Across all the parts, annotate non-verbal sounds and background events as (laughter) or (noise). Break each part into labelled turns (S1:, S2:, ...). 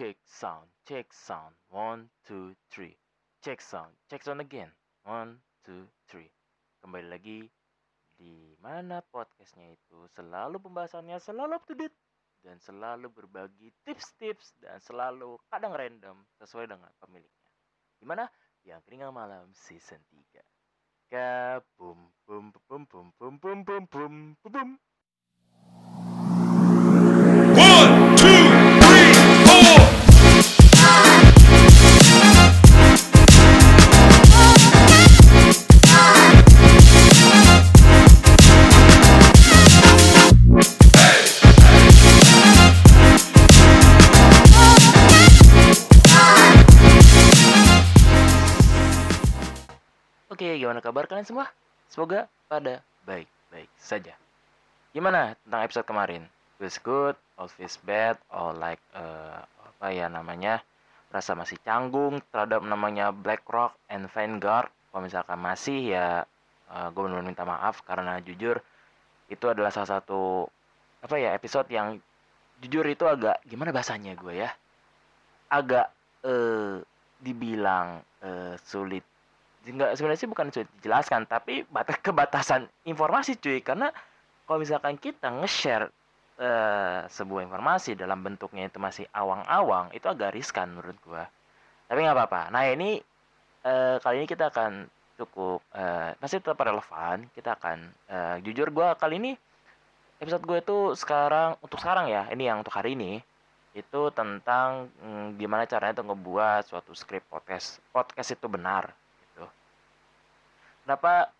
S1: check sound, check sound. One, two, three. Check sound, check sound again. One, two, three. Kembali lagi di mana podcastnya itu selalu pembahasannya selalu up to date dan selalu berbagi tips-tips dan selalu kadang random sesuai dengan pemiliknya. Di mana yang keringat malam season 3. Kabum bum bum bum bum bum bum bum bum bum.
S2: One,
S1: Oke, gimana kabar kalian semua? Semoga pada baik-baik saja. Gimana tentang episode kemarin? Feels good, or feels bad, or like eh, apa ya namanya? Rasa masih canggung terhadap namanya BlackRock and Vanguard. Kalau misalkan masih ya gue benar minta maaf karena jujur itu adalah salah satu apa ya episode yang jujur itu agak gimana bahasanya gue ya? Agak eh dibilang eh, sulit nggak sebenarnya sih bukan sulit dijelaskan tapi batas kebatasan informasi cuy. Karena kalau misalkan kita nge-share eh, sebuah informasi dalam bentuknya itu masih awang-awang itu agak riskan menurut gua. Tapi nggak apa-apa. Nah ini eh, kali ini kita akan cukup eh, masih tetap relevan. Kita akan eh, jujur gua kali ini episode gue itu sekarang untuk sekarang ya ini yang untuk hari ini itu tentang mm, gimana caranya tuh ngebuat suatu script podcast podcast itu benar kenapa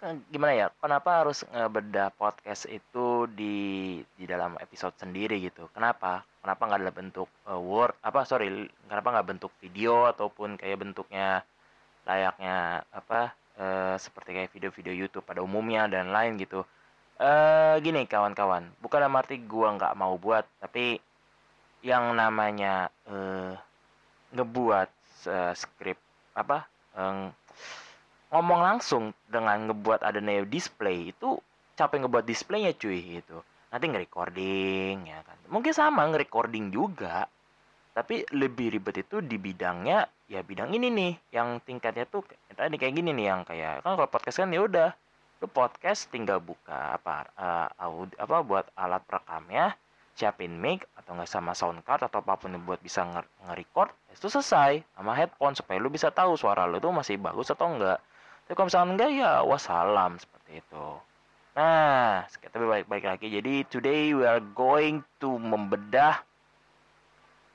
S1: eh, gimana ya kenapa harus ngebedah podcast itu di di dalam episode sendiri gitu? Kenapa? Kenapa nggak dalam bentuk eh, word apa sorry kenapa nggak bentuk video ataupun kayak bentuknya layaknya apa eh, seperti kayak video-video YouTube pada umumnya dan lain gitu? Eh gini kawan-kawan bukan dalam arti gua nggak mau buat tapi yang namanya eh, ngebuat eh, skrip apa eh, ngomong langsung dengan ngebuat ada neo display itu capek ngebuat displaynya cuy gitu. Nanti nge-recording ya kan. Mungkin sama nge-recording juga. Tapi lebih ribet itu di bidangnya ya bidang ini nih yang tingkatnya tuh tadi kayak gini nih yang kayak kan kalau podcast kan ya udah lu podcast tinggal buka apa eh, aud- apa buat alat perekamnya siapin mic atau nggak sama sound card atau apa pun yang buat bisa nge- nge-record itu selesai sama headphone supaya lu bisa tahu suara lu tuh masih bagus atau enggak tapi kalau misalkan enggak ya wassalam seperti itu. Nah tapi baik-baik lagi. Jadi today we are going to membedah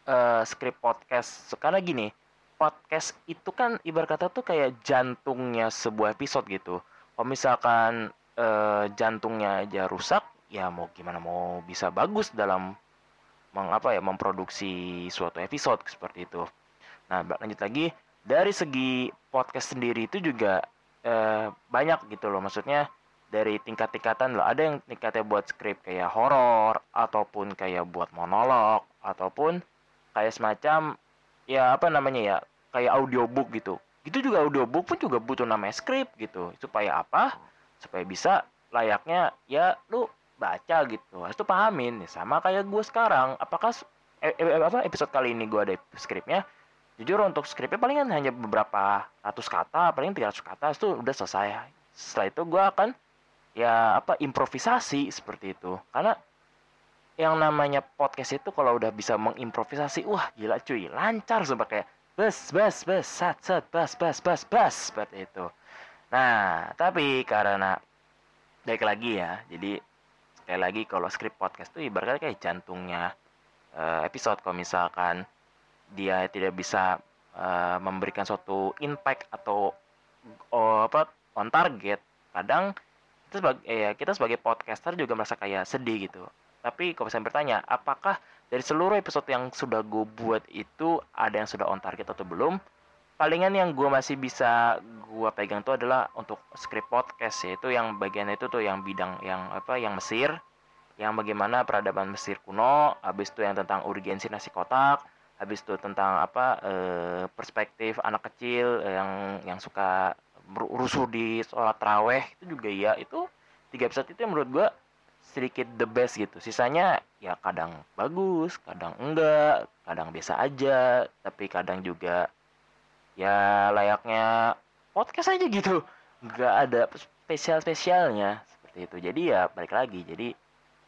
S1: eh script podcast. Karena gini podcast itu kan ibarat kata tuh kayak jantungnya sebuah episode gitu. Kalau misalkan eh, jantungnya aja rusak ya mau gimana mau bisa bagus dalam mengapa ya memproduksi suatu episode seperti itu. Nah lanjut lagi. Dari segi podcast sendiri itu juga eh, banyak gitu loh. Maksudnya dari tingkat-tingkatan loh. Ada yang tingkatnya buat skrip kayak horor ataupun kayak buat monolog ataupun kayak semacam ya apa namanya ya kayak audiobook gitu. Itu juga audiobook pun juga butuh namanya skrip gitu. Supaya apa? Supaya bisa layaknya ya lu baca gitu. Harus tuh pahamin. Sama kayak gue sekarang. Apakah eh, eh, apa episode kali ini gue ada skripnya jujur untuk skripnya palingan hanya beberapa ratus kata paling 300 kata itu udah selesai. Setelah itu gue akan ya apa improvisasi seperti itu. Karena yang namanya podcast itu kalau udah bisa mengimprovisasi wah gila cuy lancar sumpah kayak bes bes bes sat sat bas bas bas bas seperti itu. Nah tapi karena baik lagi ya jadi sekali lagi kalau skrip podcast tuh ibaratnya kayak jantungnya eh, episode. Kalau misalkan dia tidak bisa eh, memberikan suatu impact atau oh, apa on target kadang kita sebagai ya kita sebagai podcaster juga merasa kayak sedih gitu. Tapi kalau saya bertanya apakah dari seluruh episode yang sudah gue buat itu ada yang sudah on target atau belum? Palingan yang gue masih bisa gue pegang itu adalah untuk script podcast yaitu yang bagian itu tuh yang bidang yang apa yang Mesir yang bagaimana peradaban Mesir kuno habis itu yang tentang urgensi nasi kotak habis itu tentang apa eh, perspektif anak kecil eh, yang yang suka rusuh di sholat raweh itu juga ya itu tiga episode itu yang menurut gue sedikit the best gitu. Sisanya ya kadang bagus kadang enggak kadang biasa aja. Tapi kadang juga ya layaknya podcast aja gitu. Nggak ada spesial spesialnya seperti itu. Jadi ya balik lagi. Jadi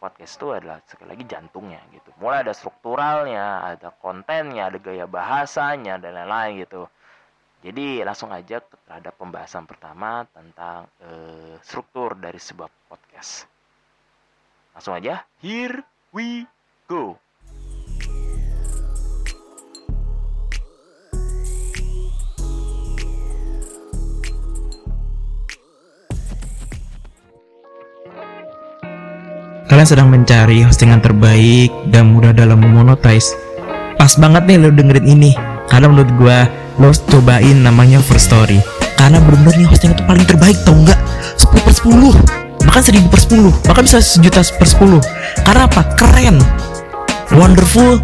S1: podcast itu adalah sekali lagi jantungnya gitu. Mulai ada strukturalnya ada kontennya ada gaya bahasanya dan lain-lain gitu. Jadi langsung aja terhadap pembahasan pertama tentang eh, struktur dari sebuah podcast. Langsung aja here we go
S3: Kalian sedang mencari hostingan terbaik dan mudah dalam memonetize. Pas banget nih lo dengerin ini. Karena menurut gua lo cobain namanya First Story. Karena bener-bener nih hostingan itu paling terbaik tau nggak? 10 per 10 Bahkan 1000 per 10 Bahkan bisa sejuta per 10 Karena apa? Keren Wonderful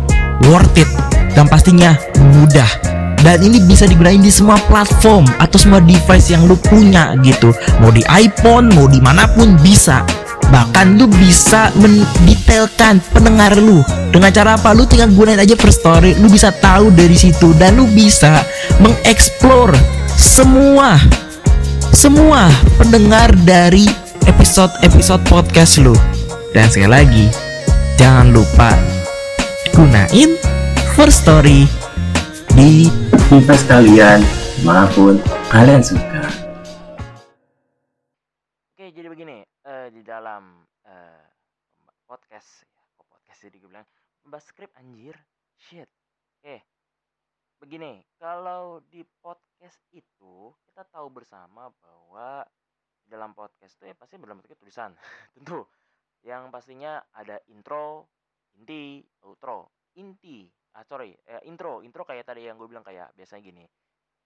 S3: Worth it Dan pastinya mudah dan ini bisa digunain di semua platform atau semua device yang lu punya gitu mau di iPhone mau di mana pun bisa bahkan lu bisa mendetailkan pendengar lu. Dengan cara apa? Lu tinggal gunain aja First Story. Lu bisa tahu dari situ. Dan lu bisa mengeksplor semua semua pendengar dari episode-episode podcast lu. Dan sekali lagi jangan lupa gunain First Story di
S4: device kalian maupun kalian suka.
S1: Skrip anjir, shit. Oke, begini, kalau di podcast itu kita tahu bersama bahwa dalam podcast itu ya pasti dalam bentuknya tulisan, (laughs) tentu. Yang pastinya ada intro, inti, outro, inti, ah sorry, eh, intro, intro kayak tadi yang gue bilang kayak biasanya gini.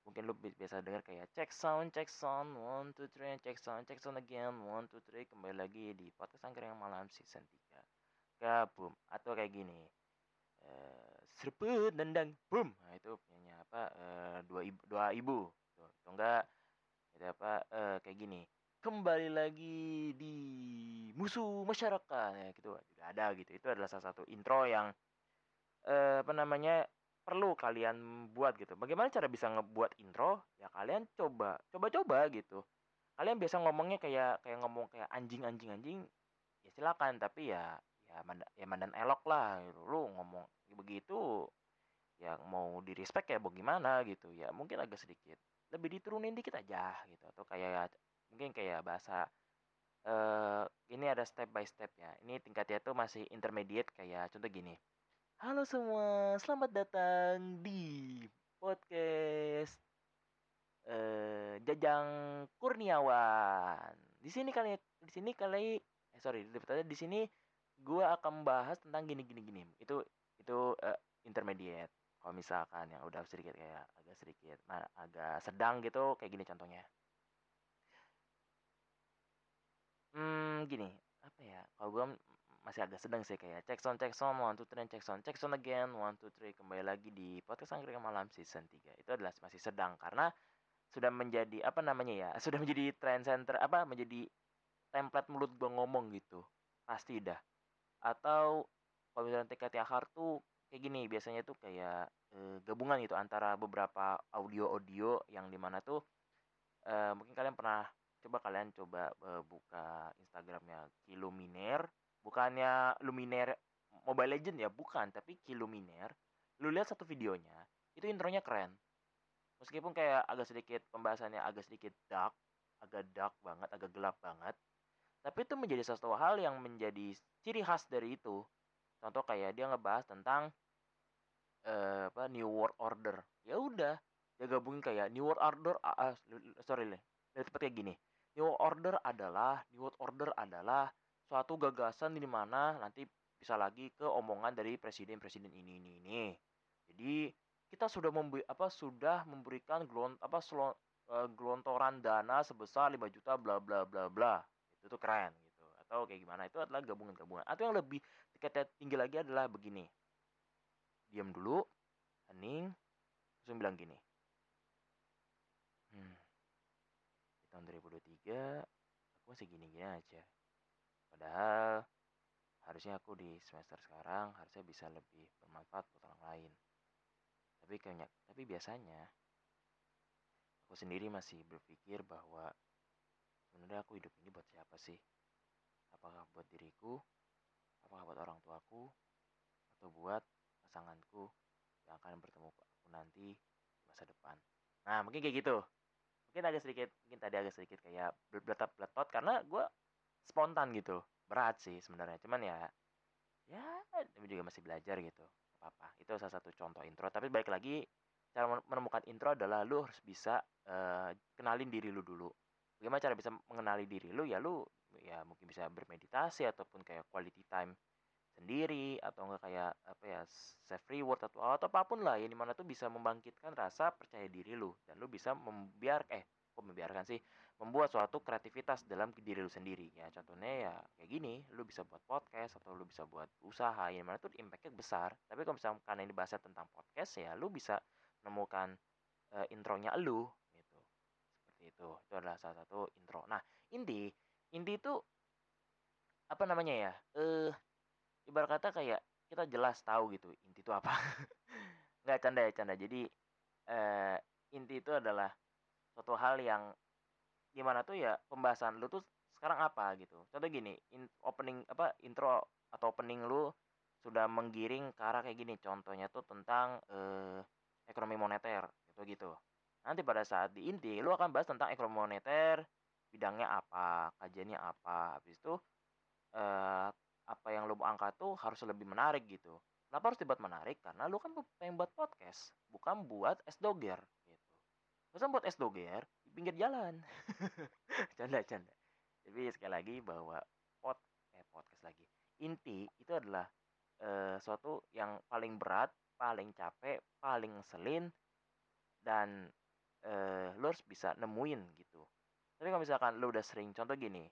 S1: Mungkin bi- biasa dengar kayak check sound check sound one two three check sound check sound again one two three kembali lagi di podcast angkringan malam season 3 kabum atau kayak gini eh serput nendang. Boom. Nah itu punya apa? Eh, dua ibu dua ibu. Tuh atau enggak itu apa? Eh, kayak gini. Kembali lagi di musuh masyarakat. Ya gitu. Juga ada gitu. Itu adalah salah satu intro yang eh, apa namanya perlu kalian buat gitu. Bagaimana cara bisa ngebuat intro? Ya kalian coba, coba-coba gitu. Kalian biasa ngomongnya kayak kayak ngomong kayak anjing anjing anjing. Ya silakan, tapi ya ya manda, ya mandan elok lah gitu. Lu ngomong begitu ya mau di respect ya bagaimana gitu. Ya mungkin agak sedikit lebih diturunin dikit aja gitu atau kayak mungkin kayak bahasa eh ini ada step by stepnya. Ini tingkatnya tuh masih intermediate kayak contoh gini. Halo semua, selamat datang di podcast eh Jajang Kurniawan. Di sini kali di sini kali eh sorry, di sini gua akan membahas tentang gini gini gini. Itu itu eh, intermediate. Kalau misalkan yang udah sedikit kayak agak sedikit nah, agak sedang gitu kayak gini contohnya. Hmm, gini, apa ya? Kalau gua m- masih agak sedang sih kayak check sound check sound one two three check sound check sound again one two three kembali lagi di podcast angkringan malam season 3 itu adalah masih sedang karena sudah menjadi apa namanya ya sudah menjadi trend center apa menjadi template mulut gua ngomong gitu pasti dah atau misalnya TKT Akar tuh kayak gini biasanya tuh kayak eh, gabungan gitu antara beberapa audio-audio yang di mana tuh eh, mungkin kalian pernah coba kalian coba eh, buka Instagramnya Kiluminer bukannya Luminer Mobile Legend ya bukan tapi Kiluminer lu lihat satu videonya itu intronya keren. Meskipun kayak agak sedikit pembahasannya agak sedikit dark agak dark banget agak gelap banget tapi itu menjadi sesuatu hal yang menjadi ciri khas dari itu. Contoh kayak dia ngebahas tentang eh, apa New World Order. Ya udah dia gabungin kayak New World Order ah, sorry lebih tepat kayak gini. New World Order adalah New World Order adalah suatu gagasan di mana nanti bisa lagi ke omongan dari presiden-presiden ini ini ini. Jadi kita sudah memberi apa sudah memberikan gelon apa selo- eh, gelontoran dana sebesar 5 juta bla bla bla bla itu keren gitu. Atau kayak gimana itu adalah gabungan-gabungan. Atau yang lebih tingkat tinggi lagi adalah begini. Diam dulu hening terus bilang gini. Hmm, di tahun 2023 aku masih gini-gini aja. Padahal harusnya aku di semester sekarang harusnya bisa lebih bermanfaat buat orang lain. Tapi kayaknya tapi biasanya aku sendiri masih berpikir bahwa sebenarnya aku hidup ini buat siapa sih? Apakah buat diriku? Apakah buat orang tuaku? Atau buat pasanganku yang akan bertemu aku nanti di masa depan? Nah mungkin kayak gitu. Mungkin agak sedikit mungkin tadi agak sedikit kayak beletot beletot karena gue spontan gitu. Berat sih sebenarnya. Cuman ya ya tapi juga masih belajar gitu. Apa apa itu salah satu contoh intro. Tapi balik lagi cara menemukan intro adalah lu harus bisa uh, kenalin diri lu dulu bagaimana cara bisa mengenali diri lu? Ya lu ya mungkin bisa bermeditasi ataupun kayak quality time sendiri atau enggak kayak apa ya self reward atau atau apa pun lah ya di mana tuh bisa membangkitkan rasa percaya diri lu. Dan lu bisa membiar eh kok membiarkan sih? Membuat suatu kreativitas dalam diri lu sendiri. Ya contohnya ya kayak gini lu bisa buat podcast atau lu bisa buat usaha yang mana tuh impactnya besar. Tapi kalau misalkan karena ini bahasa tentang podcast ya lu bisa menemukan uh, intronya lu seperti itu itu adalah salah satu intro. Nah inti inti itu apa namanya ya eh ibarat kata kayak kita jelas tahu gitu inti itu apa. (laughs) Nggak canda ya canda. Jadi eh, inti itu adalah suatu hal yang gimana tuh ya pembahasan lu tuh sekarang apa gitu. Contoh gini in, opening apa intro atau opening lu sudah menggiring ke arah kayak gini. Contohnya tuh tentang eh, ekonomi moneter gitu gitu nanti pada saat di inti lu akan bahas tentang ekonomi moneter bidangnya apa kajiannya apa. Habis itu eh, apa yang mau angkat tuh harus lebih menarik gitu. Kenapa harus dibuat menarik? Karena lo kan pengen buat podcast bukan buat es doger gitu. Masa buat es doger di pinggir jalan. (laughs) Canda canda. Tapi sekali lagi bahwa pod eh podcast lagi. Inti itu adalah eh, suatu yang paling berat paling capek paling selin dan eh, lo harus bisa nemuin gitu tapi kalau misalkan lo udah sering contoh gini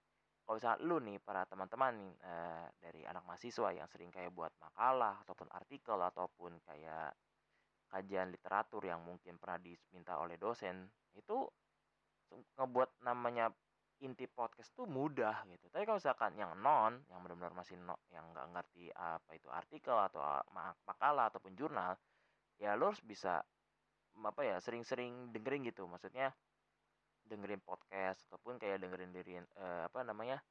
S1: kalau misalnya lu nih para teman-teman uh, dari anak mahasiswa yang sering kayak buat makalah ataupun artikel ataupun kayak kajian literatur yang mungkin pernah diminta oleh dosen itu ngebuat namanya inti podcast tuh mudah gitu. Tapi kalau misalkan yang non, yang benar-benar masih no, yang nggak ngerti apa itu artikel atau makalah ataupun jurnal, ya lo harus bisa apa ya sering-sering dengerin gitu. Maksudnya dengerin podcast ataupun kayak dengerin diri uh, apa namanya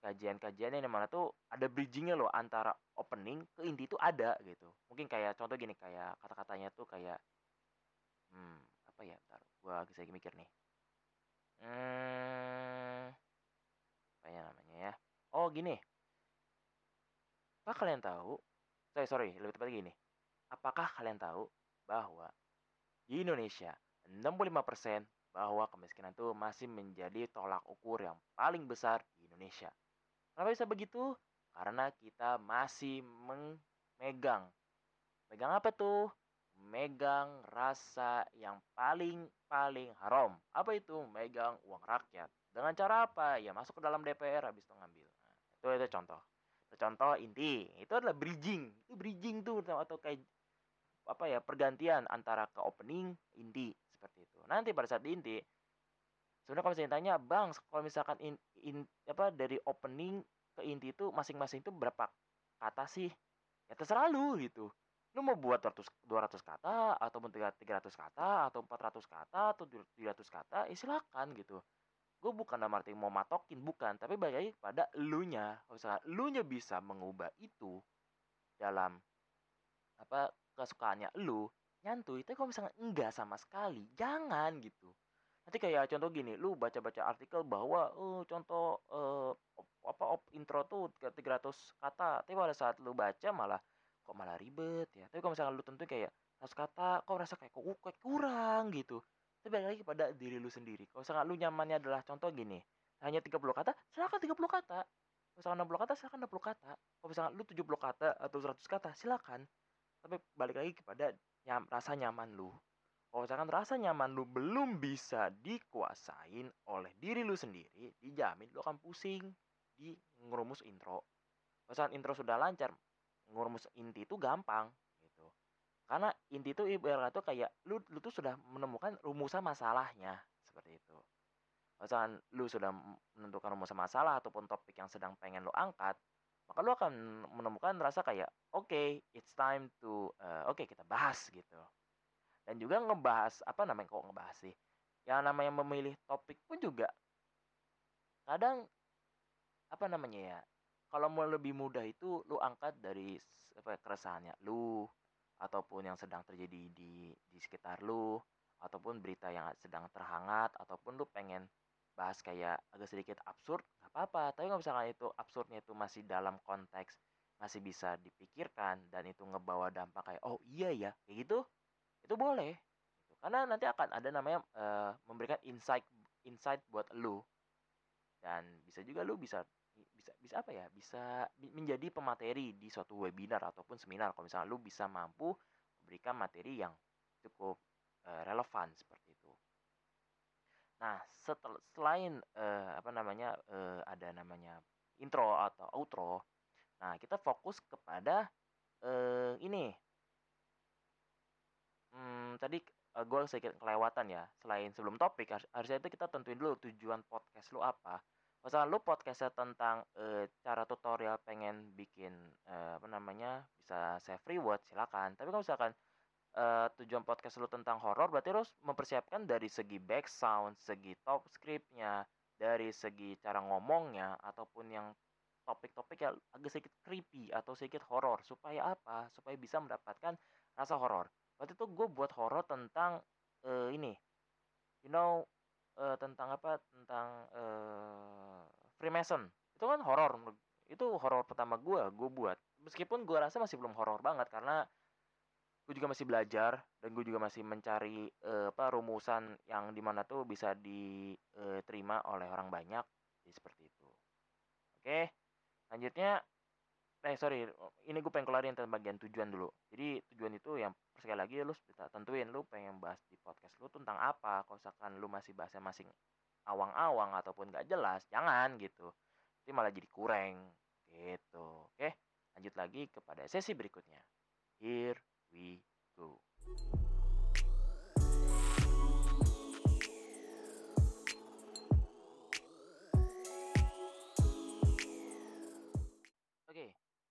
S1: kajian-kajiannya yang mana tuh ada bridgingnya loh antara opening ke inti itu ada gitu. Mungkin kayak contoh gini kayak kata-katanya tuh kayak hmm apa ya ntar gua lagi mikir nih. Hmm apa ya namanya ya? Oh gini. Apa kalian tahu sorry sorry lebih tepat gini. Apakah kalian tahu bahwa di Indonesia 65% bahwa kemiskinan itu masih menjadi tolak ukur yang paling besar di Indonesia. Kenapa bisa begitu? Karena kita masih memegang. Megang apa tuh? Megang rasa yang paling paling haram. Apa itu? Megang uang rakyat. Dengan cara apa? Ya masuk ke dalam DPR habis itu ngambil. Nah, itu itu contoh. Contoh inti. Itu adalah bridging. Itu bridging tuh atau kayak apa ya pergantian antara ke opening inti seperti itu. Nanti pada saat di inti sebenarnya kalau misalnya tanya bang kalau misalkan in, in apa dari opening ke inti itu masing-masing itu berapa kata sih? Ya terserah lu gitu. Lu mau buat 200 200 kata ataupun 300 kata atau 400 kata atau 300 kata ya silakan gitu. Gue bukan dalam arti mau matokin bukan tapi balik lagi pada nya kalau misalkan nya bisa mengubah itu dalam apa kesukaannya lu nyantuy tapi kalau misalnya enggak sama sekali? Jangan gitu. Nanti kayak contoh gini lu baca-baca artikel bahwa oh contoh uh, apa op intro tuh 300 kata tapi pada saat lu baca malah kok malah ribet ya. Tapi kalau misalnya lu tentu kayak 100 kata kok rasa kayak kok kayak kurang gitu. Tapi balik lagi pada diri lu sendiri. Kalau misalnya lu nyamannya adalah contoh gini hanya 30 kata silakan 30 kata. Misalkan 60 kata silakan 60 kata. Kalau misalnya lu 70 kata atau 100 kata silakan tapi balik lagi kepada nyam, rasa nyaman lu. Kalau misalkan rasa nyaman lu belum bisa dikuasain oleh diri lu sendiri dijamin lu akan pusing di ngurumus intro. Misalkan intro sudah lancar ngurumus inti itu gampang gitu. Karena inti itu ibarat tuh kayak lu lu tuh sudah menemukan rumusan masalahnya seperti itu. Misalkan lu sudah menentukan rumusan masalah ataupun topik yang sedang pengen lu angkat maka lu akan menemukan rasa kayak oke okay, it's time to uh, oke okay, kita bahas gitu. Dan juga ngebahas apa namanya kok ngebahas sih yang namanya memilih topik pun juga kadang apa namanya ya kalau mau lebih mudah itu lu angkat dari apa keresahannya lu ataupun yang sedang terjadi di di sekitar lu ataupun berita yang sedang terhangat ataupun lu pengen bahas kayak agak sedikit absurd nggak apa-apa. Tapi kalau misalkan itu absurdnya itu masih dalam konteks masih bisa dipikirkan dan itu ngebawa dampak kayak oh iya ya kayak gitu itu boleh gitu. karena nanti akan ada namanya uh, memberikan insight insight buat lu. Dan bisa juga lu bisa bisa bisa apa ya bisa menjadi pemateri di suatu webinar ataupun seminar. Kalau misalnya lu bisa mampu memberikan materi yang cukup uh, relevan seperti itu nah setel, selain uh, apa namanya uh, ada namanya intro atau outro nah kita fokus kepada uh, ini. Hmm, tadi uh, gue sedikit kelewatan ya. Selain sebelum topik harusnya itu kita tentuin dulu tujuan podcast lu apa. Misalnya lu podcastnya tentang uh, cara tutorial pengen bikin uh, apa namanya bisa save reward silakan. Tapi kalau misalkan uh, tujuan podcast lu tentang horor berarti harus mempersiapkan dari segi back sound segi top scriptnya dari segi cara ngomongnya ataupun yang topik-topik yang agak sedikit creepy atau sedikit horor supaya apa? Supaya bisa mendapatkan rasa horor. Waktu itu gue buat horor tentang uh, ini you know uh, tentang apa? Tentang uh, Freemason. Itu kan horor itu horor pertama gue gue buat. Meskipun gue rasa masih belum horor banget karena gue juga masih belajar dan gue juga masih mencari uh, apa rumusan yang di mana tuh bisa diterima oleh orang banyak jadi seperti itu. Oke lanjutnya eh sorry ini gue pengen kelarin tentang bagian tujuan dulu. Jadi tujuan itu yang sekali lagi lu bisa tentuin lu pengen bahas di podcast lu tentang apa kalau misalkan lu masih bahasnya masing awang-awang ataupun gak jelas jangan gitu. Itu malah jadi kurang gitu. Oke lanjut lagi kepada sesi berikutnya. Here we Oke,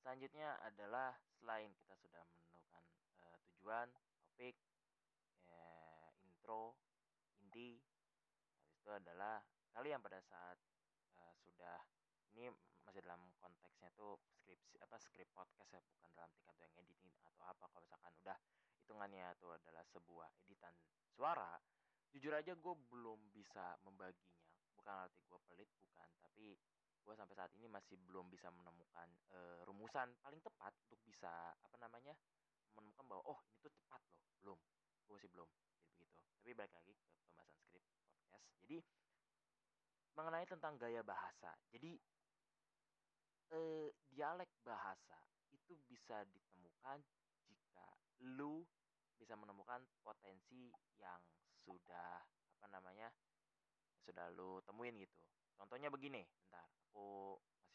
S1: selanjutnya adalah selain kita sudah menemukan uh, tujuan topik uh, intro inti habis itu adalah kalian pada saat uh, sudah ini masih dalam konteksnya tuh skripsi apa skrip podcast ya bukan dalam tingkat yang editing atau apa. Kalau misalkan udah hitungannya itu adalah sebuah editan suara jujur aja gue belum bisa membaginya. Bukan arti gue pelit bukan. Tapi gue sampai saat ini masih belum bisa menemukan uh, rumusan paling tepat untuk bisa apa namanya menemukan bahwa oh ini tuh tepat loh. Belum. Gue masih belum. Jadi begitu. Tapi balik lagi ke pembahasan skrip podcast. Jadi mengenai tentang gaya bahasa. Jadi uh, dialek bahasa itu bisa ditemukan jika lu bisa menemukan potensi yang sudah apa namanya sudah lu temuin gitu. Contohnya begini bentar aku masih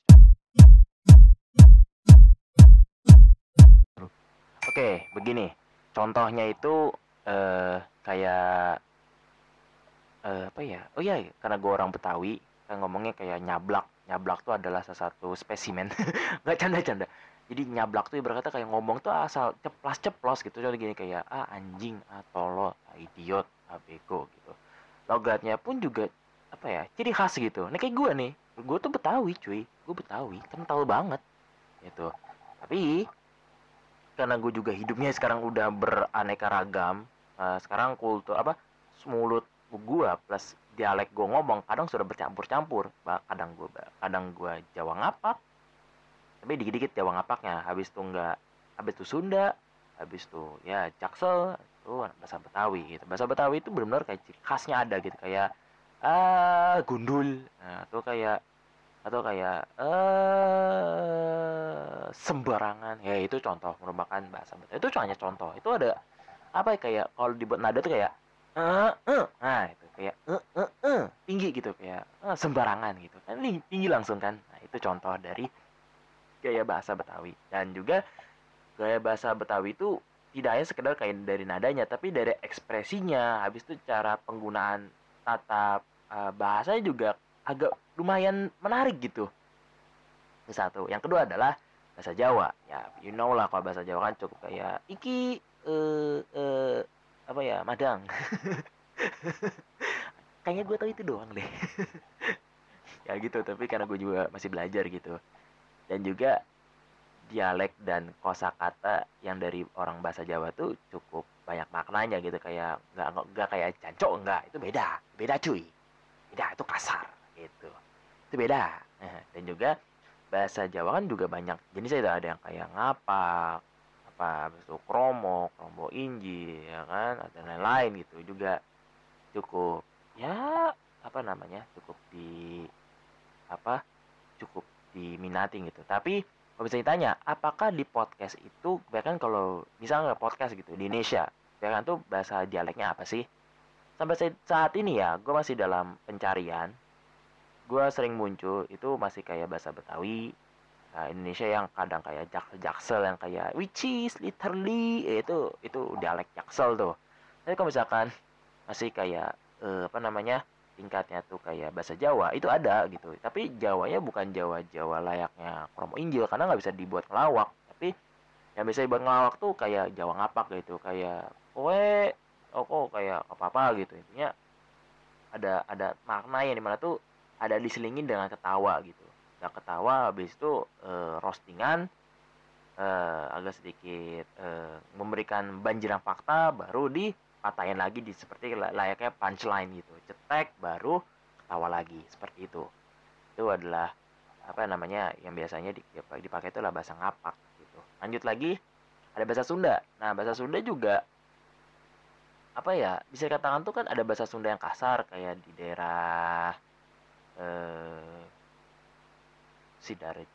S1: oke begini. Contohnya itu eh kayak eh apa ya? Oh iya karena gue orang Betawi kan ngomongnya kayak nyablak nyablak tuh adalah salah satu spesimen. (laughs) Nggak canda-canda. Jadi nyablak tuh berkata kayak ngomong tuh asal ceplas ceplos gitu. Contoh gini kayak ah anjing atau lo ah, idiot ah bego gitu. Logatnya pun juga apa ya ciri khas gitu. Ini kayak gue nih gue tuh betawi cuy. Gue betawi kental banget gitu. Tapi karena gue juga hidupnya sekarang udah beraneka ragam uh, sekarang kultur apa mulut gue plus dialek gue ngomong kadang sudah bercampur-campur. Kadang gue kadang gue Jawa ngapak tapi dikit-dikit Jawa ngapaknya. Habis tuh enggak habis tuh Sunda habis tuh ya Jaksel tuh bahasa Betawi gitu. Bahasa Betawi itu benar-benar kayak khasnya ada gitu kayak ah gundul. Nah, atau kayak atau kayak eh sembarangan. Ya itu contoh merupakan bahasa Betawi. Itu hanya contoh. Itu ada apa ya kayak kalau dibuat nada tuh kayak eh eh nah itu kayak eh eh eh. Tinggi gitu kayak eh, sembarangan gitu. Kan tinggi langsung kan. Nah itu contoh dari gaya bahasa Betawi. Dan juga gaya bahasa Betawi itu tidak hanya sekedar kayak dari nadanya tapi dari ekspresinya. Habis itu cara penggunaan tata eh, bahasanya juga agak lumayan menarik gitu. Itu satu. Yang kedua adalah bahasa Jawa. Ya you know lah kalau bahasa Jawa kan cukup kayak iki eh eh apa ya madang? (laughs) Kayaknya gue tahu itu doang deh. (laughs) Ya gitu tapi karena gue juga masih belajar gitu. Dan juga dialek dan kosakata yang dari orang bahasa Jawa tuh cukup banyak maknanya gitu. Kayak nggak nggak- nggak kayak jancok enggak itu beda beda cuy. Beda itu kasar gitu. Itu beda. (laughs) Dan juga bahasa Jawa kan juga banyak jenisnya itu ada yang kayak ngapak apa habis itu kromo kromo inji ya kan ada lain-lain gitu juga. Cukup ya apa namanya cukup di apa cukup diminati gitu. Tapi kalau bisa ditanya apakah di podcast itu bahkan kalau misalnya podcast gitu di Indonesia bahkan tuh bahasa dialeknya apa sih? Sampai sa- saat ini ya gue masih dalam pencarian. Gue sering muncul itu masih kayak bahasa Betawi nah, Indonesia yang kadang kayak jaksel jaksel yang kayak which is literally eh, itu itu dialek jaksel tuh. Tapi kalau misalkan masih kayak eh, apa namanya tingkatnya tuh kayak bahasa Jawa itu ada gitu. Tapi Jawanya bukan Jawa Jawa layaknya kromo Injil karena nggak bisa dibuat ngelawak. Tapi yang bisa dibuat ngelawak tuh kayak Jawa ngapak gitu kayak kowe oh kok kayak apa apa gitu. Intinya ada ada makna yang di mana tuh ada diselingin dengan ketawa gitu nah ketawa habis itu eh, roastingan eh, agak sedikit eh, memberikan banjiran fakta baru dipatahin lagi di seperti la- layaknya punchline gitu. Cetek baru ketawa lagi seperti itu. Itu adalah apa namanya yang biasanya di- dipakai itu adalah bahasa ngapak gitu. Lanjut lagi ada bahasa Sunda. Nah bahasa Sunda juga apa ya bisa dikatakan tuh kan ada bahasa Sunda yang kasar kayak di daerah eh Sidarit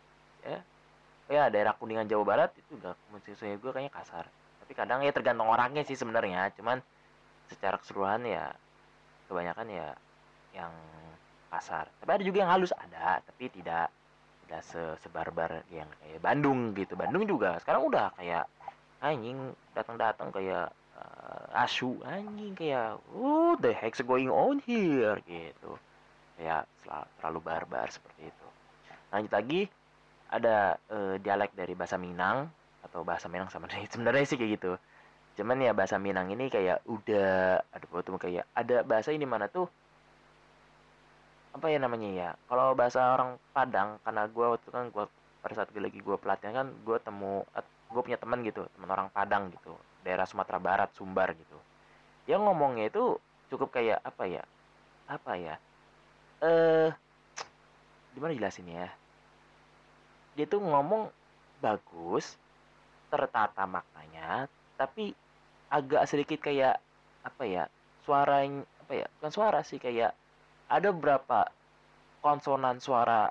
S1: ya. Ya daerah Kuningan Jawa Barat itu juga menurut gue kayaknya kasar. Tapi kadang ya tergantung orangnya sih sebenarnya. Cuman secara keseluruhan ya kebanyakan ya yang kasar. Tapi ada juga yang halus ada. Tapi tidak tidak se sebarbar yang kayak Bandung gitu. Bandung juga sekarang udah kayak anjing datang-datang kayak eh, asu. Anjing kayak what the heck's going on here? Gitu. Kayak terlalu barbar seperti itu lanjut lagi ada eh, dialek dari bahasa Minang atau bahasa Minang sama (laughs) sebenarnya sih kayak gitu. Cuman ya bahasa Minang ini kayak udah ada tuh kayak ada bahasa ini mana tuh? Apa ya namanya ya? Kalau bahasa orang Padang karena gue waktu kan gue pada saat gue lagi gue pelatihan kan gue temu gue punya teman gitu teman orang Padang gitu daerah Sumatera Barat Sumbar gitu. Dia ngomongnya itu cukup kayak apa ya? Apa ya? Eh gimana jelasin ya? Dia tuh ngomong bagus tertata maknanya tapi agak sedikit kayak apa ya suara yang apa ya bukan suara sih kayak ada beberapa konsonan suara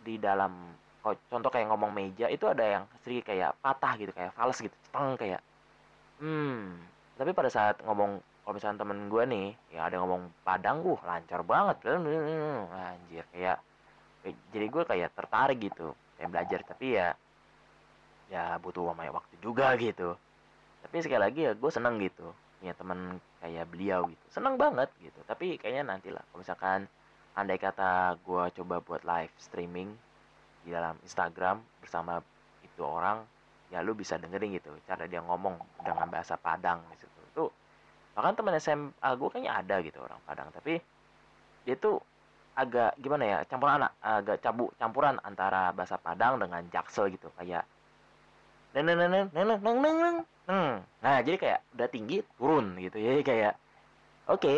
S1: di dalam contoh kayak ngomong meja itu ada yang sedikit kayak patah gitu kayak fals gitu ceteng kayak. Hmm tapi pada saat ngomong kalau misalnya temen gue nih ya ada ngomong padang uh lancar banget. Anjir kayak- jadi gue kayak tertarik gitu kayak belajar. Tapi ya ya butuh banyak waktu juga gitu. Tapi sekali lagi ya gue seneng gitu punya teman kayak beliau gitu. Seneng banget gitu. Tapi kayaknya nanti lah kalau misalkan andai kata gue coba buat live streaming di dalam Instagram bersama itu orang ya lu bisa dengerin gitu cara dia ngomong dengan bahasa Padang di situ. Itu bahkan teman SMA gue kayaknya ada gitu orang Padang. Tapi dia tuh agak gimana ya campuran anak agak cabu campuran antara bahasa Padang dengan Jaksel gitu kayak neng neng neng neng neng neng neng neng nah jadi kayak udah tinggi turun gitu. Jadi kayak oke.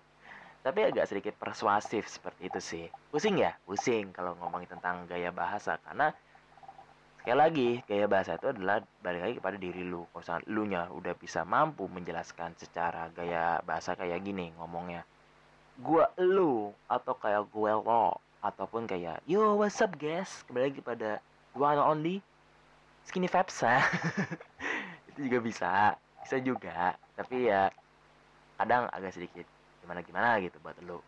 S1: (laughs) Tapi agak sedikit persuasif seperti itu sih. Pusing ya? Pusing kalau ngomongin tentang gaya bahasa. Karena sekali lagi gaya bahasa itu adalah balik lagi kepada diri lu. Kalau lu nya udah bisa mampu menjelaskan secara gaya bahasa kayak gini ngomongnya gua lu atau kayak gue lo ataupun kayak yo what's up guys? Kembali lagi pada and only skinny Fapsa (laughs) itu juga bisa. Bisa juga. Tapi ya kadang agak sedikit gimana gimana gitu buat lu.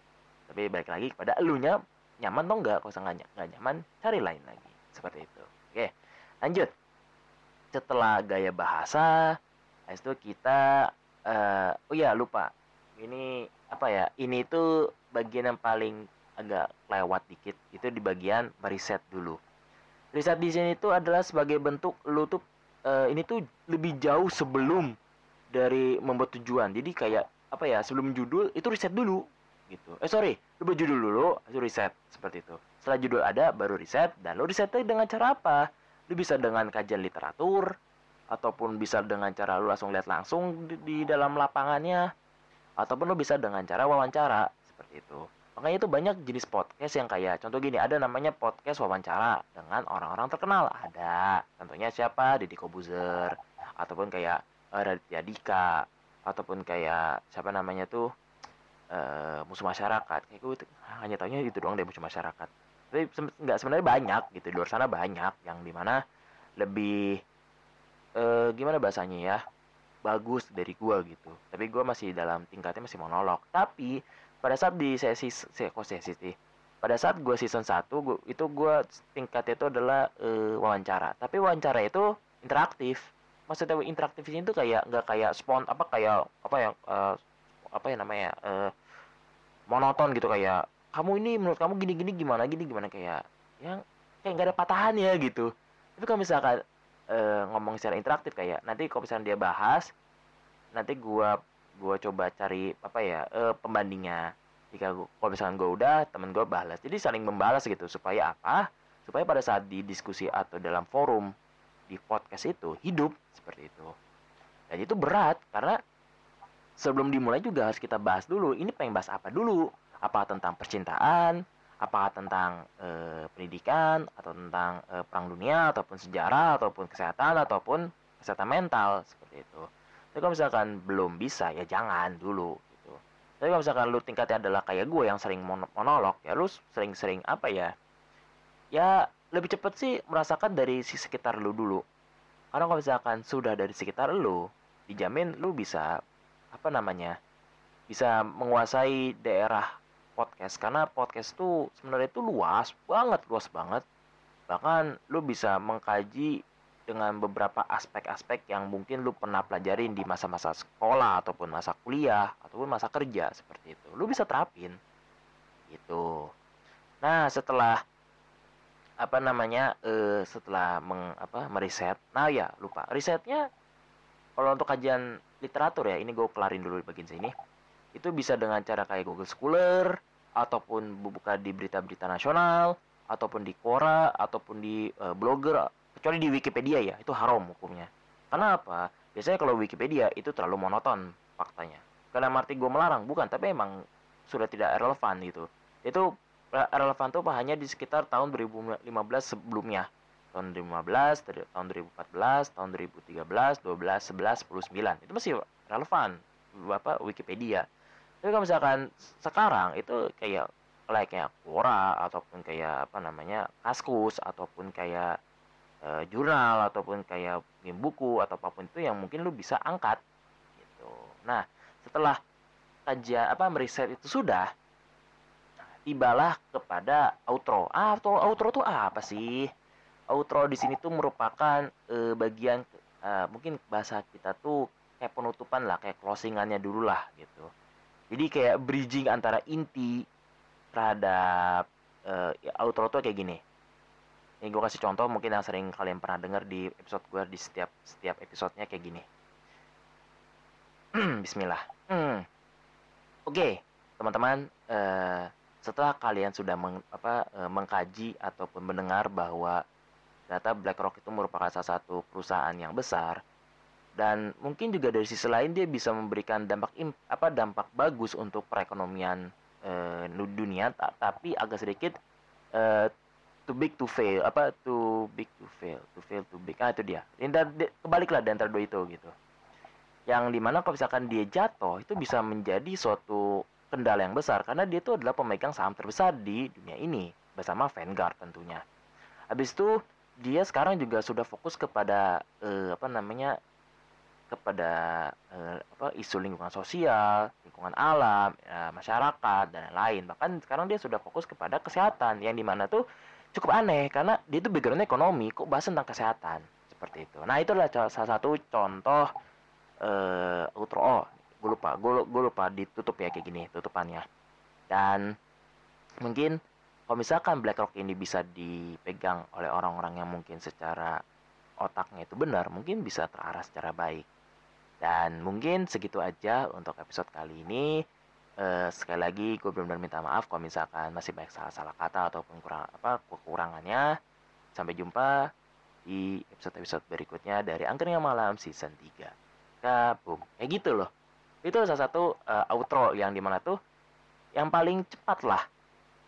S1: Tapi balik lagi kepada elunya nyaman atau enggak? Kalau nggak nggak nyaman cari lain lagi. Seperti itu. Oke lanjut. Setelah gaya bahasa itu kita eh, oh ya lupa ini apa ya ini tuh bagian yang paling agak lewat dikit. Itu di bagian meriset dulu. Riset di sini tuh adalah sebagai bentuk lu tuh eh, ini tuh lebih jauh sebelum dari membuat tujuan. Jadi kayak apa ya sebelum judul itu riset dulu gitu. Eh sorry lu buat judul dulu itu riset seperti itu. Setelah judul ada baru riset dan lu risetnya dengan cara apa? Lu bisa dengan kajian literatur ataupun bisa dengan cara lu langsung lihat langsung di, di dalam lapangannya ataupun lu bisa dengan cara wawancara seperti itu. Makanya itu banyak jenis podcast yang kayak contoh gini ada namanya podcast wawancara dengan orang-orang terkenal. Ada contohnya siapa? Deddy Kobuzer. Ataupun kayak eh, Raditya Dika. Ataupun kayak siapa namanya tuh? Eh musuh masyarakat. Kayak gue tuh hanya taunya itu doang deh musuh masyarakat. Tapi nggak sebenarnya banyak gitu di luar sana banyak yang di mana lebih eh gimana bahasanya ya bagus dari gua gitu. Tapi gua masih dalam tingkatnya masih monolog. Tapi pada saat di sesi se kok sesi sih? Pada saat gua season 1 gua, itu gua tingkatnya itu adalah eh, wawancara. Tapi wawancara itu interaktif. Maksudnya interaktif ini tuh kayak nggak kayak spon apa kayak apa ya eh, apa ya namanya eh, monoton gitu. Kayak kamu ini menurut kamu gini gini gimana gini gimana kayak yang kayak nggak ada patahannya gitu. Tapi kalau misalkan eh, ngomong secara interaktif kayak nanti kalau misalnya dia bahas nanti gua gua coba cari apa ya eh, pembandingnya. Jika gua, kalau misalkan gua udah temen gua balas. Jadi saling membalas gitu supaya apa? Supaya pada saat di diskusi atau dalam forum di podcast itu hidup seperti itu. Dan itu berat karena sebelum dimulai juga harus kita bahas dulu ini pengen bahas apa dulu? Apakah tentang percintaan apakah tentang eh, pendidikan atau tentang eh, perang dunia ataupun sejarah ataupun kesehatan ataupun kesehatan mental seperti itu. Tapi kalau misalkan belum bisa ya jangan dulu gitu. Tapi kalau misalkan lu tingkatnya adalah kayak gue yang sering mono- monolog ya lu sering-sering apa ya ya lebih cepet sih merasakan dari si sekitar lu dulu. Karena kalau misalkan sudah dari sekitar lu dijamin lu bisa apa namanya bisa menguasai daerah podcast. Karena podcast tuh sebenarnya itu luas banget luas banget. Bahkan lu bisa mengkaji dengan beberapa aspek-aspek yang mungkin lu pernah pelajarin di masa-masa sekolah ataupun masa kuliah ataupun masa kerja seperti itu. Lu bisa terapin. Gitu. Nah setelah apa namanya eh, setelah meng, apa meriset. Nah ya lupa. Risetnya kalau untuk kajian literatur ya ini gue kelarin dulu di bagian sini itu bisa dengan cara kayak Google Scholar ataupun buka di berita-berita nasional ataupun di Quora ataupun di eh, blogger kecuali di Wikipedia ya itu haram hukumnya. Karena apa biasanya kalau Wikipedia itu terlalu monoton faktanya. Karena arti gue melarang bukan tapi emang sudah tidak relevan gitu. Itu re- relevan tuh hanya di sekitar tahun 2015 sebelumnya. Tahun 2015 dari tahun 2014 tahun 2013 12 11 10 9 itu masih relevan bapak Wikipedia tapi kalau misalkan sekarang itu kayak kayak Quora ataupun kayak apa namanya Kaskus ataupun kayak eh, jurnal ataupun kayak game buku atau apa pun itu yang mungkin lu bisa angkat gitu. Nah, setelah kajian apa meriset itu sudah tibalah kepada outro. Ah, outro, outro tuh apa sih? Outro di sini tuh merupakan eh, bagian eh, mungkin bahasa kita tuh kayak penutupan lah, kayak closingannya dulu lah gitu. Jadi kayak bridging antara inti terhadap eh, ya, outro tuh kayak gini. Ini gue kasih contoh mungkin yang sering kalian pernah dengar di episode gue di setiap setiap episodenya kayak gini. (clears throat) Bismillah. Hmm. Oke, teman-teman. eh, setelah kalian sudah meng- apa, eh, mengkaji ataupun mendengar bahwa data BlackRock itu merupakan salah satu perusahaan yang besar dan mungkin juga dari sisi lain dia bisa memberikan dampak apa dampak bagus untuk perekonomian nu- dunia. Ta- tapi agak sedikit eh, too big to fail apa too big to fail to fail too big. Ah itu dia. Di- kebaliklah di antara dua itu gitu. Yang di mana kalau misalkan dia jatuh itu bisa menjadi suatu kendala yang besar. Karena dia itu adalah pemegang saham terbesar di dunia ini bersama Vanguard tentunya. Habis itu dia sekarang juga sudah fokus kepada eh, apa namanya kepada eh, apa isu lingkungan sosial, lingkungan alam, eh, masyarakat dan lain. Bahkan sekarang dia sudah fokus kepada kesehatan yang di mana tuh cukup aneh karena dia itu background ekonomi kok bahas tentang kesehatan seperti itu. Nah itulah salah satu contoh eh outro oh, gue lupa gue lupa ditutup ya kayak gini tutupannya dan mungkin kalau misalkan BlackRock ini bisa dipegang oleh orang-orang yang mungkin secara otaknya itu benar mungkin bisa terarah secara baik dan mungkin segitu aja untuk episode kali ini. Eh, sekali lagi gue benar-benar minta maaf kalau misalkan masih banyak salah-salah kata ataupun kurang apa kekurangannya. Sampai jumpa di episode-episode berikutnya dari Angkringan Malam season 3 kabum kayak gitu loh. Itu salah satu eh, outro yang di mana tuh yang paling cepat lah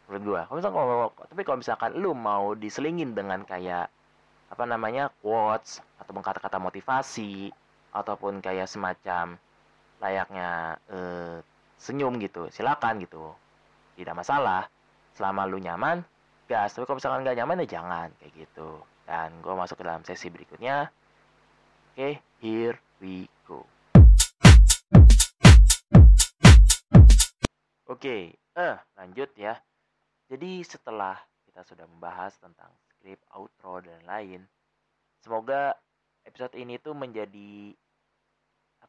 S1: menurut gua. Kalau misalkan kalau- tapi kalau misalkan lu mau diselingin dengan kayak apa namanya quotes ataupun kata-kata motivasi ataupun kayak semacam layaknya eh, senyum gitu silakan gitu. Tidak masalah. Selama lu nyaman gas. Tapi kalau misalkan nggak nyaman ya jangan kayak gitu. Dan gue masuk ke dalam sesi berikutnya. Oke here we go. Oke eh lanjut ya. Jadi setelah kita sudah membahas tentang skrip outro dan lain semoga episode ini tuh menjadi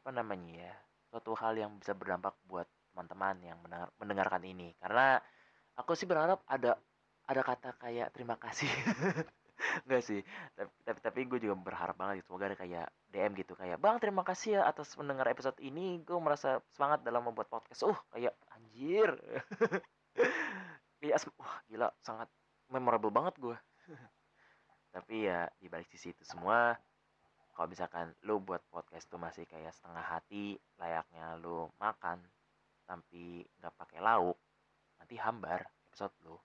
S1: apa namanya ya suatu hal yang bisa berdampak buat teman-teman yang mendengar, mendengarkan ini. Karena aku sih berharap ada ada kata kayak terima kasih. (laughs) Enggak sih tapi tapi, tapi gue juga berharap banget gitu. semoga ada kayak DM gitu kayak bang terima kasih ya atas mendengar episode ini gue merasa semangat dalam membuat podcast. Uh kayak anjir. (laughs) Kayak wah gila sangat memorable banget gue. (laughs) Tapi ya di balik sisi itu semua kalau misalkan lu buat podcast tuh masih kayak setengah hati layaknya lu makan tapi nggak pakai lauk nanti hambar episode lu.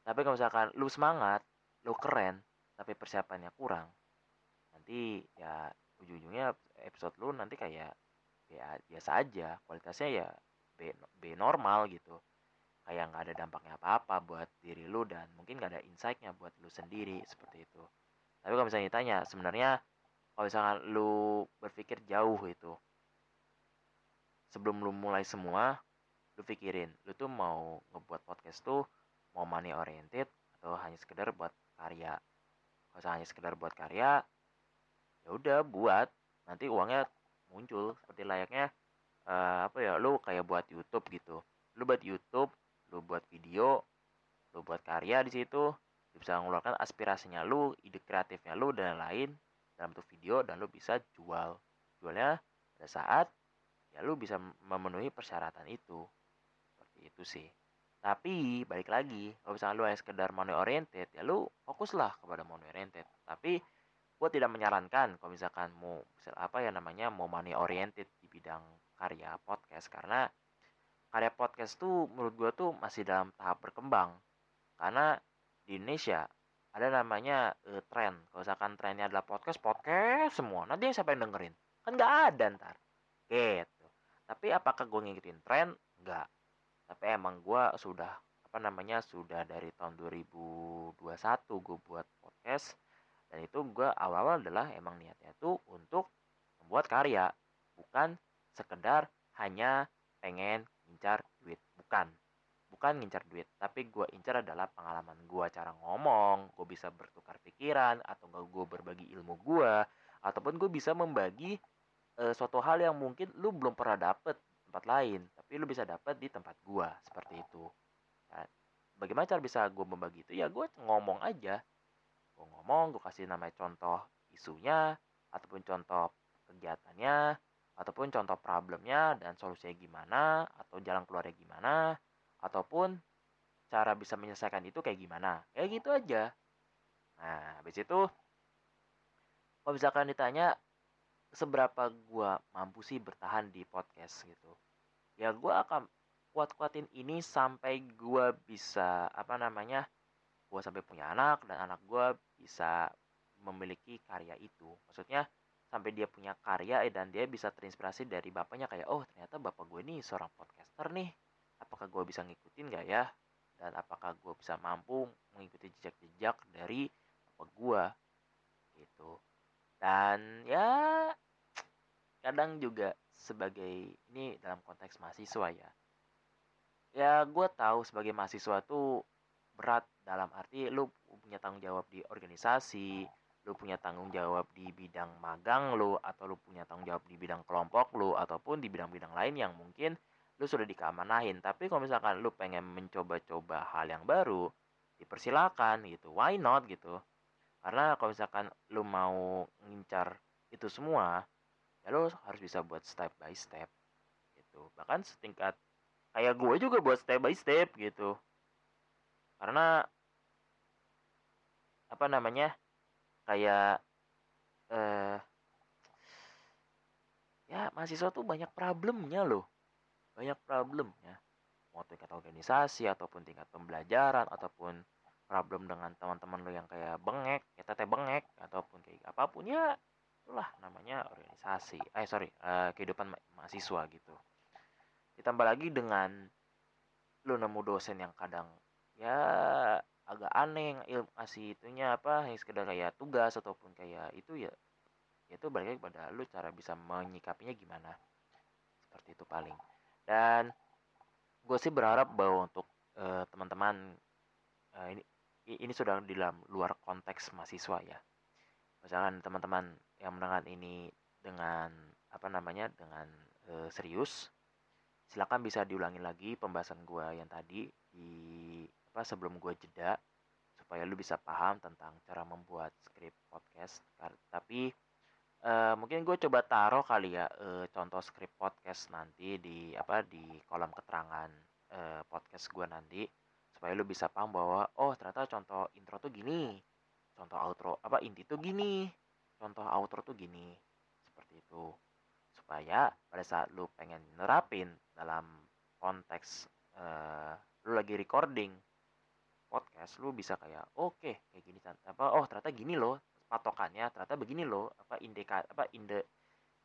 S1: Tapi kalau misalkan lu semangat lu keren tapi persiapannya kurang nanti ya ujung-ujungnya episode lu nanti kayak ya biasa aja kualitasnya ya B, B normal gitu. Kayak nggak ada dampaknya apa-apa buat diri lu dan mungkin nggak ada insight-nya buat lu sendiri seperti itu. Tapi kalau misalnya ditanya sebenarnya kalau misalkan lu berpikir jauh itu sebelum lu mulai semua lu pikirin lu tuh mau ngebuat podcast tuh mau money oriented atau hanya sekedar buat karya. Kalau hanya sekedar buat karya ya udah buat. Nanti uangnya muncul seperti layaknya eh, apa ya lu kayak buat YouTube gitu. Lu buat YouTube lu buat video lu buat karya di situ lu bisa mengeluarkan aspirasinya lu ide kreatifnya lu dan lain dalam bentuk video dan lu bisa jual. Jualnya pada saat ya lu bisa memenuhi persyaratan itu. Seperti itu sih. Tapi balik lagi kalau misalnya lu hanya sekedar money oriented ya lu fokuslah kepada money oriented. Tapi gue tidak menyarankan kalau misalkan mau misal apa ya namanya mau money oriented di bidang karya podcast. Karena karya podcast tuh menurut gue tuh masih dalam tahap berkembang. Karena di Indonesia ada namanya eh, tren. Kalau misalkan trennya adalah podcast podcast semua. Nanti yang siapa yang dengerin? Kan nggak ada ntar. Gitu. Tapi apakah gue ngikutin tren? Nggak. Tapi emang gue sudah apa namanya sudah dari tahun 2021 gue buat podcast. Dan itu gue awal-awal adalah emang niatnya tuh untuk membuat karya. Bukan sekedar hanya pengen ngincar duit. Bukan bukan ngincar duit tapi gue incar adalah pengalaman gue cara ngomong gue bisa bertukar pikiran atau enggak gue berbagi ilmu gue ataupun gue bisa membagi eh, suatu hal yang mungkin lu belum pernah dapet tempat lain tapi lu bisa dapet di tempat gue seperti itu. Nah, bagaimana cara bisa gue membagi itu? Ya gue ngomong aja. Gue ngomong gue kasih namanya contoh isunya ataupun contoh kegiatannya ataupun contoh problemnya dan solusinya gimana atau jalan keluarnya gimana ataupun cara bisa menyelesaikan itu kayak gimana? Kayak gitu aja. Nah habis itu kalau misalkan ditanya seberapa gua mampu sih bertahan di podcast? gitu. Ya gua akan kuat-kuatin ini sampai gua bisa apa namanya gua sampai punya anak dan anak gua bisa memiliki karya itu. Maksudnya sampai dia punya karya eh, dan dia bisa terinspirasi dari bapaknya kayak oh ternyata bapak gue ini seorang podcaster nih apakah gue bisa ngikutin gak ya? Dan apakah gue bisa mampu mengikuti jejak-jejak dari bapak gue gitu. Dan ya kadang juga sebagai ini dalam konteks mahasiswa ya. Ya gue tahu sebagai mahasiswa tuh berat dalam arti lu punya tanggung jawab di organisasi lu punya tanggung jawab di bidang magang lu atau lu punya tanggung jawab di bidang kelompok lu ataupun di bidang-bidang lain yang mungkin lu sudah dikeamanahin tapi kalau misalkan lu pengen mencoba-coba hal yang baru dipersilakan gitu. Why not gitu? Karena kalau misalkan lu mau ngincar itu semua ya lu harus bisa buat step by step gitu. Bahkan setingkat kayak gue juga buat step by step gitu. Karena apa namanya kayak eh ya mahasiswa tuh banyak problemnya loh banyak problemnya mau tingkat organisasi ataupun tingkat pembelajaran ataupun problem dengan teman-teman lo yang kayak bengek ya teteh bengek ataupun kayak apa pun ya itulah namanya organisasi. Eh sorry eh, kehidupan ma- mahasiswa gitu. Ditambah lagi dengan lo nemu dosen yang kadang ya agak aneh ilmu ngasih itunya apa yang sekedar kayak tugas ataupun kayak itu ya ya itu balik lagi pada lu cara bisa menyikapinya gimana. Seperti itu paling dan gue sih berharap bahwa untuk eh, teman-teman eh, ini ini sudah di dalam luar konteks mahasiswa ya. Misalkan teman-teman yang mendengar ini dengan apa namanya dengan eh, serius silakan bisa diulangi lagi pembahasan gue yang tadi di apa sebelum gue jeda supaya lu bisa paham tentang cara membuat skrip podcast tapi eh, mungkin gue coba taruh kali ya eh, contoh skrip podcast nanti di apa di kolom keterangan eh, podcast gue nanti supaya lu bisa paham bahwa oh ternyata contoh intro tuh gini contoh outro apa inti tuh gini contoh outro tuh gini seperti itu supaya pada saat lu pengen nerapin dalam konteks eh, lu lagi recording podcast lu bisa kayak oke kayak gini Tan." apa oh ternyata gini loh patokannya ternyata begini loh apa indika apa inde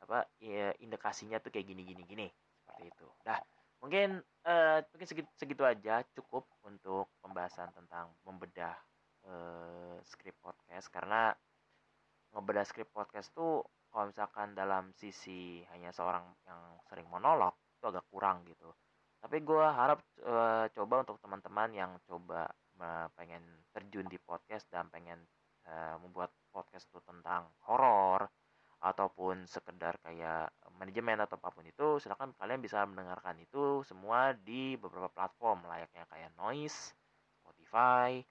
S1: apa ya, indikasinya tuh kayak gini gini gini seperti itu. Dah mungkin eh mungkin segitu, segitu aja cukup untuk pembahasan tentang membedah eh, skrip podcast karena ngebedah skrip podcast tuh kalau misalkan dalam sisi hanya seorang yang sering monolog itu agak kurang gitu. Tapi gue harap eh, coba untuk teman-teman yang coba eh, pengen terjun di podcast dan pengen eh, membuat podcast itu tentang horor ataupun sekedar kayak manajemen atau apa pun itu silakan kalian bisa mendengarkan itu semua di beberapa platform layaknya kayak Noise, Spotify,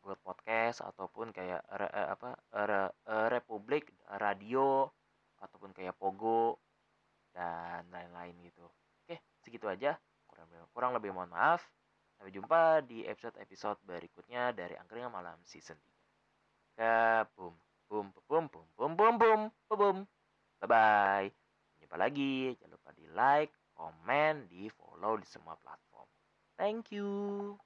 S1: Google Podcast ataupun kayak re- eh, apa re- eh, Republik Radio ataupun kayak Pogo dan lain-lain gitu. Oke, segitu aja. Kurang kurang lebih mohon maaf. Sampai jumpa di episode-episode berikutnya dari Angkringan Malam Season 3. Ya, boom, boom, boom, boom, boom, boom, boom, boom. Bye-bye. Jumpa lagi. Jangan lupa di like, komen, di follow di semua platform. Thank you.